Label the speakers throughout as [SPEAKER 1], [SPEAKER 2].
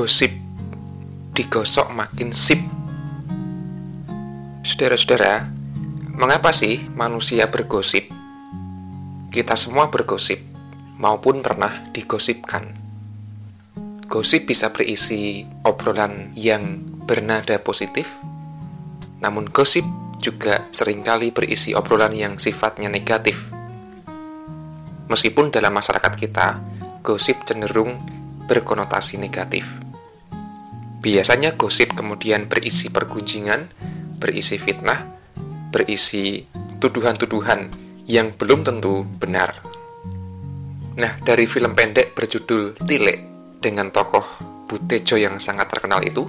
[SPEAKER 1] gosip digosok makin sip. Saudara-saudara, mengapa sih manusia bergosip? Kita semua bergosip, maupun pernah digosipkan. Gosip bisa berisi obrolan yang bernada positif, namun gosip juga sering kali berisi obrolan yang sifatnya negatif. Meskipun dalam masyarakat kita, gosip cenderung berkonotasi negatif. Biasanya gosip kemudian berisi pergunjingan, berisi fitnah, berisi tuduhan-tuduhan yang belum tentu benar. Nah, dari film pendek berjudul Tile dengan tokoh Butejo yang sangat terkenal itu,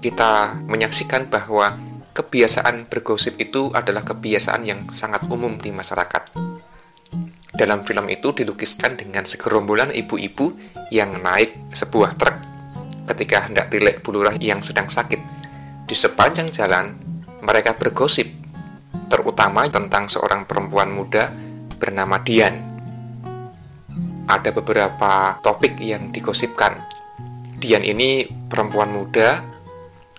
[SPEAKER 1] kita menyaksikan bahwa kebiasaan bergosip itu adalah kebiasaan yang sangat umum di masyarakat. Dalam film itu dilukiskan dengan segerombolan ibu-ibu yang naik sebuah truk ketika hendak tilek bulurah yang sedang sakit. Di sepanjang jalan, mereka bergosip, terutama tentang seorang perempuan muda bernama Dian. Ada beberapa topik yang digosipkan. Dian ini perempuan muda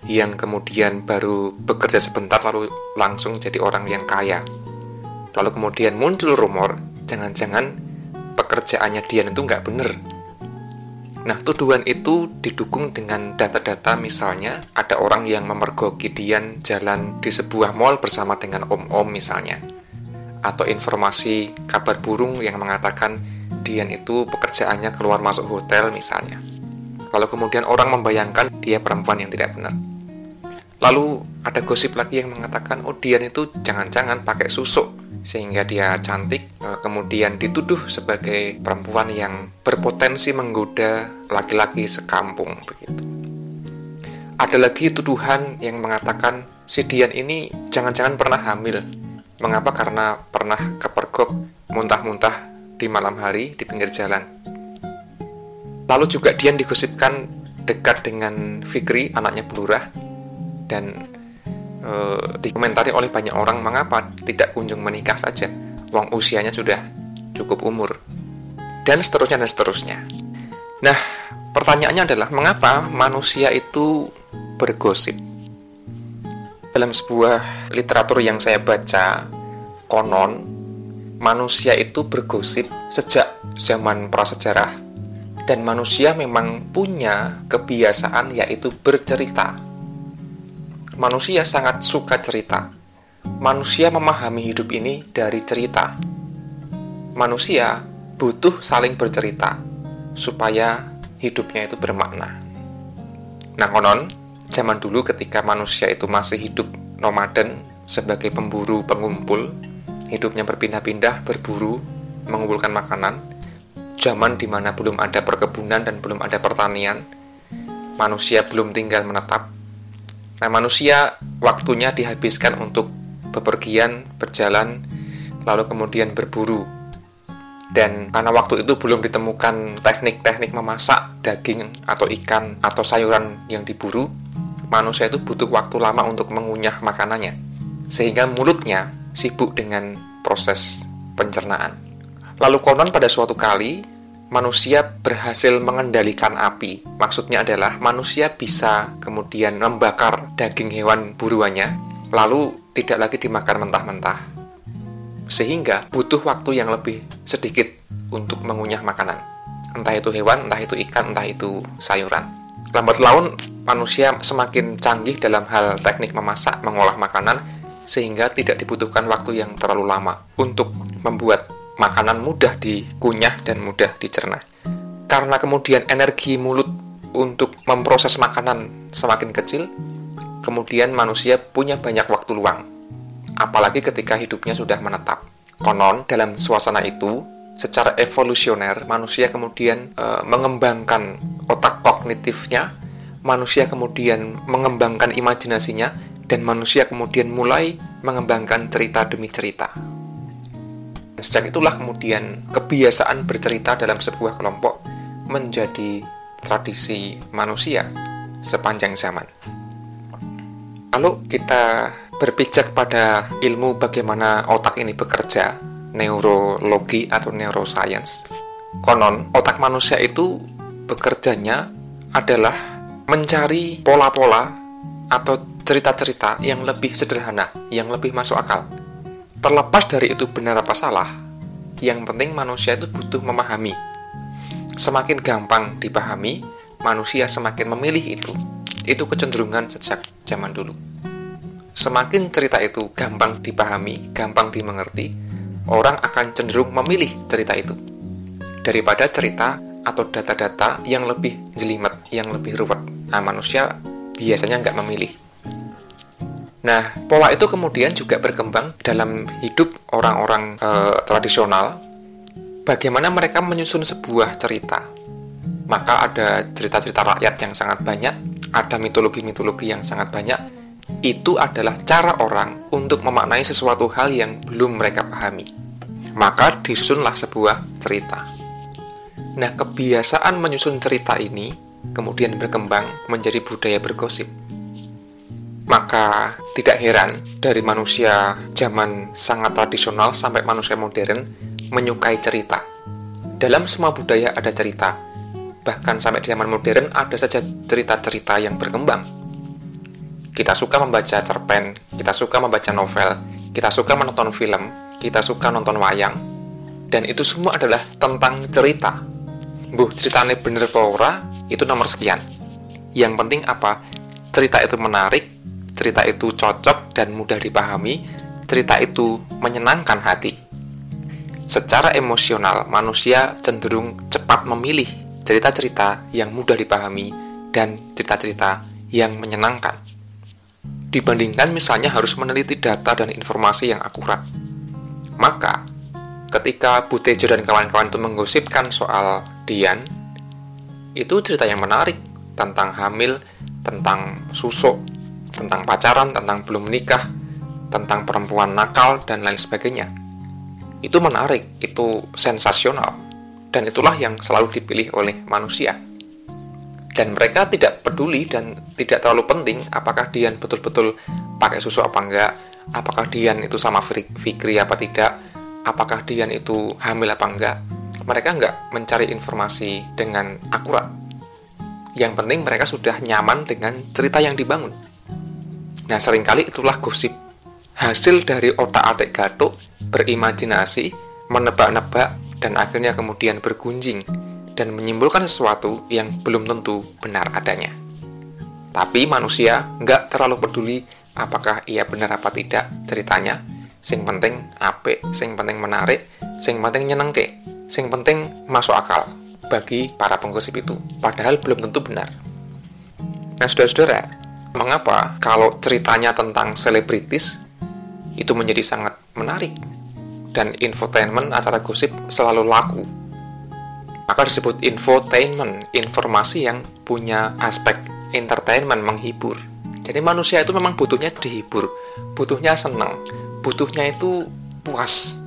[SPEAKER 1] yang kemudian baru bekerja sebentar lalu langsung jadi orang yang kaya. Lalu kemudian muncul rumor jangan-jangan pekerjaannya Dian itu nggak bener. Nah, tuduhan itu didukung dengan data-data misalnya ada orang yang memergoki Dian jalan di sebuah mall bersama dengan om-om misalnya. Atau informasi kabar burung yang mengatakan Dian itu pekerjaannya keluar masuk hotel misalnya. Lalu kemudian orang membayangkan dia perempuan yang tidak benar. Lalu ada gosip lagi yang mengatakan, oh Dian itu jangan-jangan pakai susuk sehingga dia cantik e, kemudian dituduh sebagai perempuan yang berpotensi menggoda laki-laki sekampung begitu. Ada lagi tuduhan yang mengatakan si Dian ini jangan-jangan pernah hamil. Mengapa? Karena pernah kepergok muntah-muntah di malam hari di pinggir jalan. Lalu juga Dian digosipkan dekat dengan Fikri, anaknya Bulurah, dan e, dikomentari oleh banyak orang mengapa tidak kunjung menikah saja, wong usianya sudah cukup umur, dan seterusnya dan seterusnya. Nah, pertanyaannya adalah mengapa manusia itu bergosip? Dalam sebuah literatur yang saya baca, konon manusia itu bergosip sejak zaman prasejarah dan manusia memang punya kebiasaan yaitu bercerita manusia sangat suka cerita. Manusia memahami hidup ini dari cerita. Manusia butuh saling bercerita supaya hidupnya itu bermakna. Nah, konon zaman dulu ketika manusia itu masih hidup nomaden sebagai pemburu pengumpul, hidupnya berpindah-pindah berburu, mengumpulkan makanan, zaman di mana belum ada perkebunan dan belum ada pertanian, manusia belum tinggal menetap Nah, manusia waktunya dihabiskan untuk bepergian, berjalan, lalu kemudian berburu. Dan karena waktu itu belum ditemukan teknik-teknik memasak daging atau ikan atau sayuran yang diburu, manusia itu butuh waktu lama untuk mengunyah makanannya. Sehingga mulutnya sibuk dengan proses pencernaan. Lalu konon pada suatu kali manusia berhasil mengendalikan api. Maksudnya adalah manusia bisa kemudian membakar daging hewan buruannya, lalu tidak lagi dimakan mentah-mentah. Sehingga butuh waktu yang lebih sedikit untuk mengunyah makanan. Entah itu hewan, entah itu ikan, entah itu sayuran. Lambat laun, manusia semakin canggih dalam hal teknik memasak, mengolah makanan, sehingga tidak dibutuhkan waktu yang terlalu lama untuk membuat makanan mudah dikunyah dan mudah dicerna. Karena kemudian energi mulut untuk memproses makanan semakin kecil, kemudian manusia punya banyak waktu luang. Apalagi ketika hidupnya sudah menetap. Konon dalam suasana itu, secara evolusioner manusia kemudian e, mengembangkan otak kognitifnya, manusia kemudian mengembangkan imajinasinya dan manusia kemudian mulai mengembangkan cerita demi cerita. Sejak itulah kemudian kebiasaan bercerita dalam sebuah kelompok menjadi tradisi manusia sepanjang zaman. Lalu kita berpijak pada ilmu bagaimana otak ini bekerja, neurologi atau neuroscience. Konon, otak manusia itu bekerjanya adalah mencari pola-pola atau cerita-cerita yang lebih sederhana, yang lebih masuk akal. Terlepas dari itu benar apa salah, yang penting manusia itu butuh memahami. Semakin gampang dipahami, manusia semakin memilih itu. Itu kecenderungan sejak zaman dulu. Semakin cerita itu gampang dipahami, gampang dimengerti, orang akan cenderung memilih cerita itu daripada cerita atau data-data yang lebih jelimet, yang lebih ruwet. Nah, manusia biasanya nggak memilih. Nah, pola itu kemudian juga berkembang dalam hidup orang-orang e, tradisional. Bagaimana mereka menyusun sebuah cerita? Maka ada cerita-cerita rakyat yang sangat banyak, ada mitologi-mitologi yang sangat banyak. Itu adalah cara orang untuk memaknai sesuatu hal yang belum mereka pahami. Maka disusunlah sebuah cerita. Nah, kebiasaan menyusun cerita ini kemudian berkembang menjadi budaya bergosip. Maka tidak heran dari manusia zaman sangat tradisional sampai manusia modern menyukai cerita. Dalam semua budaya ada cerita. Bahkan sampai di zaman modern ada saja cerita-cerita yang berkembang. Kita suka membaca cerpen, kita suka membaca novel, kita suka menonton film, kita suka nonton wayang, dan itu semua adalah tentang cerita buh ceritanya bener apa itu nomor sekian yang penting apa cerita itu menarik cerita itu cocok dan mudah dipahami. Cerita itu menyenangkan hati. Secara emosional manusia cenderung cepat memilih cerita-cerita yang mudah dipahami dan cerita-cerita yang menyenangkan. Dibandingkan misalnya harus meneliti data dan informasi yang akurat. Maka ketika Butejo dan kawan-kawan itu menggosipkan soal Dian itu cerita yang menarik tentang hamil, tentang susuk, tentang pacaran, tentang belum menikah, tentang perempuan nakal dan lain sebagainya. Itu menarik, itu sensasional, dan itulah yang selalu dipilih oleh manusia. Dan mereka tidak peduli dan tidak terlalu penting apakah Dian betul-betul pakai susu apa enggak, apakah Dian itu sama Fikri apa tidak, apakah Dian itu hamil apa enggak mereka nggak mencari informasi dengan akurat. Yang penting mereka sudah nyaman dengan cerita yang dibangun. Nah, sering kali itulah gosip. Hasil dari otak adik gatuk, berimajinasi, menebak-nebak, dan akhirnya kemudian bergunjing dan menyimpulkan sesuatu yang belum tentu benar adanya. Tapi manusia nggak terlalu peduli apakah ia benar apa tidak ceritanya. Sing penting apik, sing penting menarik, sing penting nyenengke sing penting masuk akal bagi para penggosip itu, padahal belum tentu benar. Nah, saudara-saudara, mengapa kalau ceritanya tentang selebritis itu menjadi sangat menarik dan infotainment acara gosip selalu laku? Maka disebut infotainment, informasi yang punya aspek entertainment, menghibur. Jadi manusia itu memang butuhnya dihibur, butuhnya senang, butuhnya itu puas,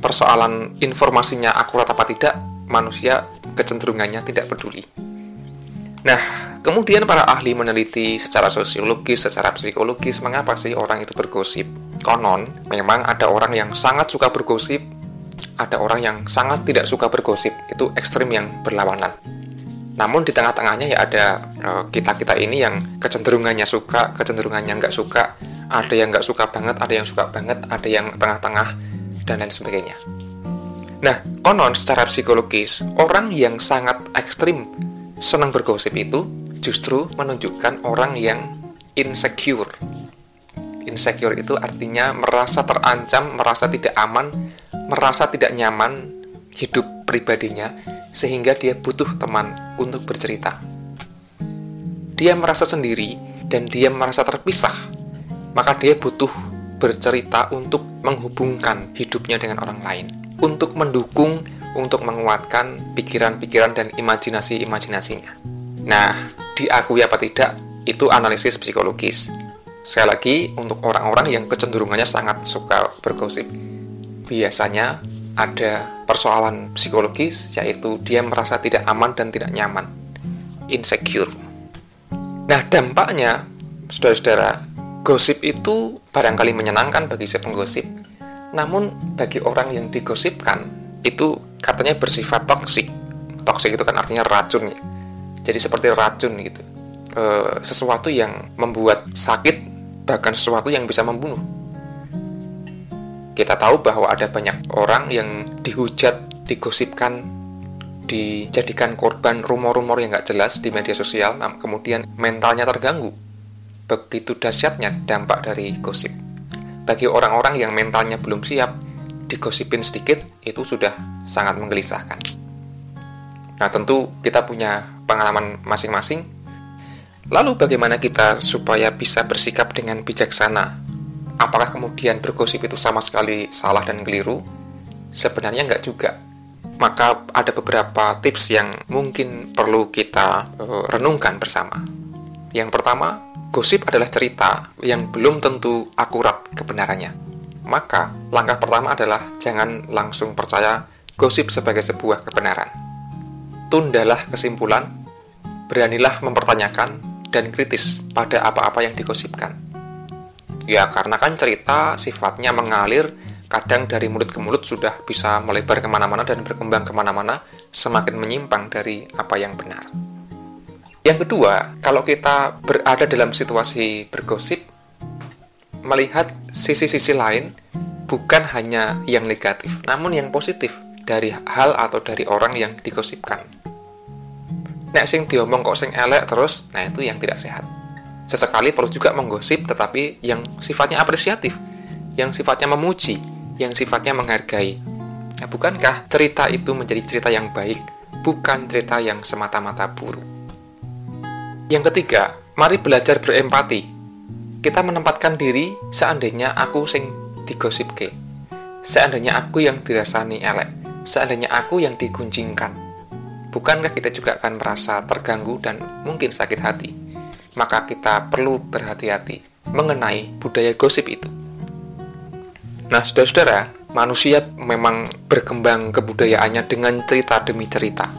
[SPEAKER 1] persoalan informasinya akurat apa tidak, manusia kecenderungannya tidak peduli. Nah, kemudian para ahli meneliti secara sosiologis, secara psikologis, mengapa sih orang itu bergosip? Konon, memang ada orang yang sangat suka bergosip, ada orang yang sangat tidak suka bergosip, itu ekstrim yang berlawanan. Namun di tengah-tengahnya ya ada eh, kita-kita ini yang kecenderungannya suka, kecenderungannya nggak suka, ada yang nggak suka banget, ada yang suka banget, ada yang tengah-tengah, dan lain sebagainya. Nah, konon secara psikologis, orang yang sangat ekstrim senang bergosip itu justru menunjukkan orang yang insecure. Insecure itu artinya merasa terancam, merasa tidak aman, merasa tidak nyaman hidup pribadinya, sehingga dia butuh teman untuk bercerita. Dia merasa sendiri dan dia merasa terpisah, maka dia butuh bercerita untuk menghubungkan hidupnya dengan orang lain, untuk mendukung, untuk menguatkan pikiran-pikiran dan imajinasi-imajinasinya. Nah, diakui apa tidak, itu analisis psikologis. Sekali lagi, untuk orang-orang yang kecenderungannya sangat suka bergosip, biasanya ada persoalan psikologis, yaitu dia merasa tidak aman dan tidak nyaman, insecure. Nah, dampaknya, saudara-saudara, Gosip itu barangkali menyenangkan bagi si penggosip, namun bagi orang yang digosipkan itu katanya bersifat toksik. Toksik itu kan artinya racun ya. Jadi seperti racun gitu. E, sesuatu yang membuat sakit, bahkan sesuatu yang bisa membunuh. Kita tahu bahwa ada banyak orang yang dihujat, digosipkan, dijadikan korban rumor-rumor yang nggak jelas di media sosial, kemudian mentalnya terganggu. Begitu dahsyatnya dampak dari gosip. Bagi orang-orang yang mentalnya belum siap, digosipin sedikit itu sudah sangat menggelisahkan. Nah, tentu kita punya pengalaman masing-masing. Lalu bagaimana kita supaya bisa bersikap dengan bijaksana Apakah kemudian bergosip itu sama sekali salah dan keliru? Sebenarnya enggak juga. Maka ada beberapa tips yang mungkin perlu kita uh, renungkan bersama. Yang pertama, gosip adalah cerita yang belum tentu akurat kebenarannya. Maka, langkah pertama adalah jangan langsung percaya gosip sebagai sebuah kebenaran. Tundalah kesimpulan, beranilah mempertanyakan dan kritis pada apa-apa yang digosipkan Ya karena kan cerita sifatnya mengalir, kadang dari mulut ke mulut sudah bisa melebar ke mana-mana dan berkembang ke mana-mana, semakin menyimpang dari apa yang benar. Yang kedua, kalau kita berada dalam situasi bergosip, melihat sisi-sisi lain bukan hanya yang negatif, namun yang positif dari hal atau dari orang yang digosipkan. Nek sing diomong kok sing elek terus, nah itu yang tidak sehat. Sesekali perlu juga menggosip tetapi yang sifatnya apresiatif, yang sifatnya memuji, yang sifatnya menghargai. Nah, bukankah cerita itu menjadi cerita yang baik, bukan cerita yang semata-mata buruk? Yang ketiga, mari belajar berempati. Kita menempatkan diri seandainya aku sing digosipke. Seandainya aku yang dirasani elek, seandainya aku yang digunjingkan. Bukankah kita juga akan merasa terganggu dan mungkin sakit hati? maka kita perlu berhati-hati mengenai budaya gosip itu. Nah, saudara-saudara, manusia memang berkembang kebudayaannya dengan cerita demi cerita.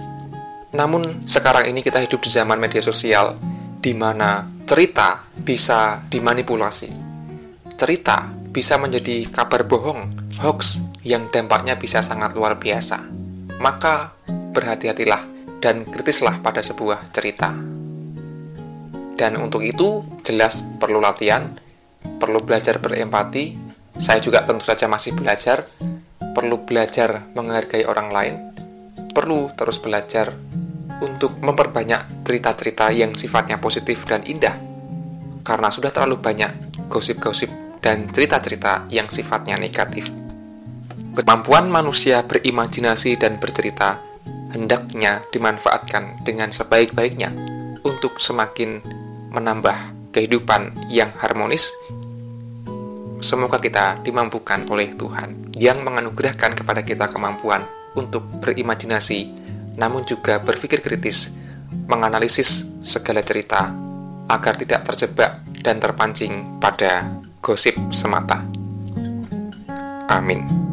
[SPEAKER 1] Namun, sekarang ini kita hidup di zaman media sosial, di mana cerita bisa dimanipulasi. Cerita bisa menjadi kabar bohong, hoax, yang dampaknya bisa sangat luar biasa. Maka, berhati-hatilah dan kritislah pada sebuah cerita. Dan untuk itu jelas perlu latihan, perlu belajar berempati. Saya juga tentu saja masih belajar, perlu belajar menghargai orang lain, perlu terus belajar untuk memperbanyak cerita-cerita yang sifatnya positif dan indah. Karena sudah terlalu banyak gosip-gosip dan cerita-cerita yang sifatnya negatif. Kemampuan manusia berimajinasi dan bercerita hendaknya dimanfaatkan dengan sebaik-baiknya untuk semakin menambah kehidupan yang harmonis. Semoga kita dimampukan oleh Tuhan yang menganugerahkan kepada kita kemampuan untuk berimajinasi, namun juga berpikir kritis, menganalisis segala cerita agar tidak terjebak dan terpancing pada gosip semata. Amin.